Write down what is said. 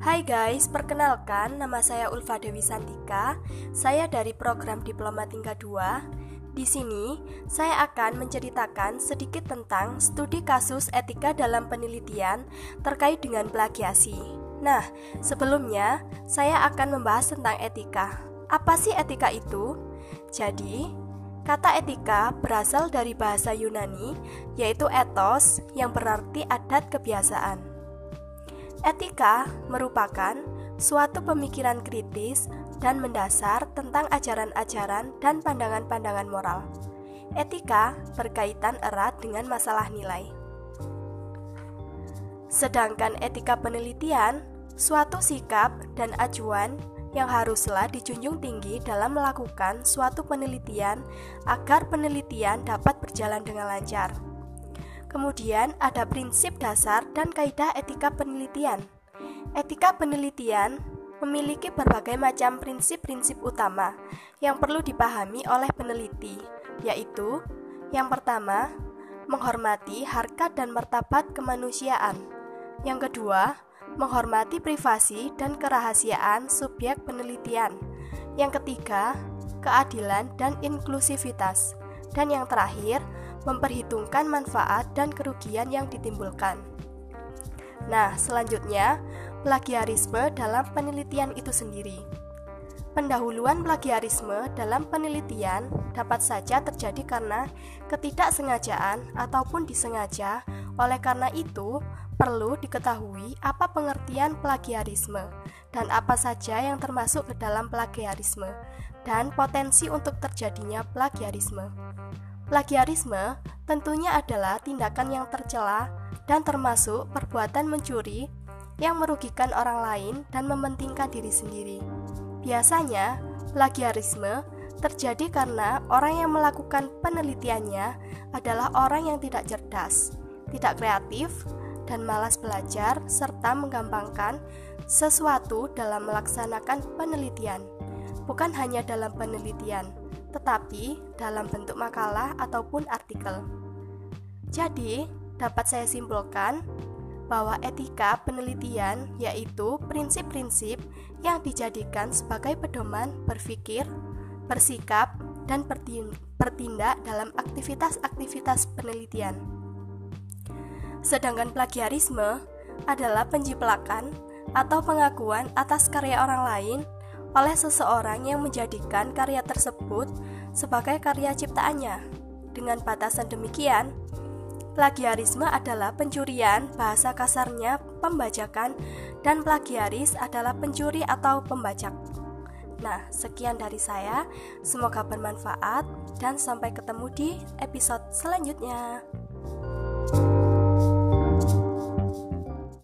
Hai guys, perkenalkan nama saya Ulfa Dewi Santika. Saya dari program Diploma Tingkat 2. Di sini, saya akan menceritakan sedikit tentang studi kasus etika dalam penelitian terkait dengan plagiasi. Nah, sebelumnya saya akan membahas tentang etika. Apa sih etika itu? Jadi, kata etika berasal dari bahasa Yunani, yaitu ethos, yang berarti adat kebiasaan. Etika merupakan suatu pemikiran kritis dan mendasar tentang ajaran-ajaran dan pandangan-pandangan moral. Etika berkaitan erat dengan masalah nilai. Sedangkan etika penelitian, suatu sikap dan acuan yang haruslah dijunjung tinggi dalam melakukan suatu penelitian agar penelitian dapat berjalan dengan lancar. Kemudian ada prinsip dasar dan kaidah etika penelitian. Etika penelitian memiliki berbagai macam prinsip-prinsip utama yang perlu dipahami oleh peneliti, yaitu yang pertama, menghormati harkat dan martabat kemanusiaan. Yang kedua, menghormati privasi dan kerahasiaan subjek penelitian. Yang ketiga, keadilan dan inklusivitas. Dan yang terakhir, memperhitungkan manfaat dan kerugian yang ditimbulkan. Nah, selanjutnya, plagiarisme dalam penelitian itu sendiri. Pendahuluan plagiarisme dalam penelitian dapat saja terjadi karena ketidaksengajaan ataupun disengaja. Oleh karena itu, perlu diketahui apa pengertian plagiarisme dan apa saja yang termasuk ke dalam plagiarisme dan potensi untuk terjadinya plagiarisme. Plagiarisme tentunya adalah tindakan yang tercela dan termasuk perbuatan mencuri yang merugikan orang lain dan mementingkan diri sendiri. Biasanya, plagiarisme terjadi karena orang yang melakukan penelitiannya adalah orang yang tidak cerdas, tidak kreatif, dan malas belajar, serta menggampangkan sesuatu dalam melaksanakan penelitian. Bukan hanya dalam penelitian, tetapi dalam bentuk makalah ataupun artikel. Jadi, dapat saya simpulkan bahwa etika penelitian yaitu prinsip-prinsip yang dijadikan sebagai pedoman berpikir, bersikap, dan bertindak dalam aktivitas-aktivitas penelitian. Sedangkan plagiarisme adalah penjiplakan atau pengakuan atas karya orang lain oleh seseorang yang menjadikan karya tersebut sebagai karya ciptaannya. Dengan batasan demikian, plagiarisme adalah pencurian, bahasa kasarnya pembajakan, dan plagiaris adalah pencuri atau pembajak. Nah, sekian dari saya. Semoga bermanfaat dan sampai ketemu di episode selanjutnya.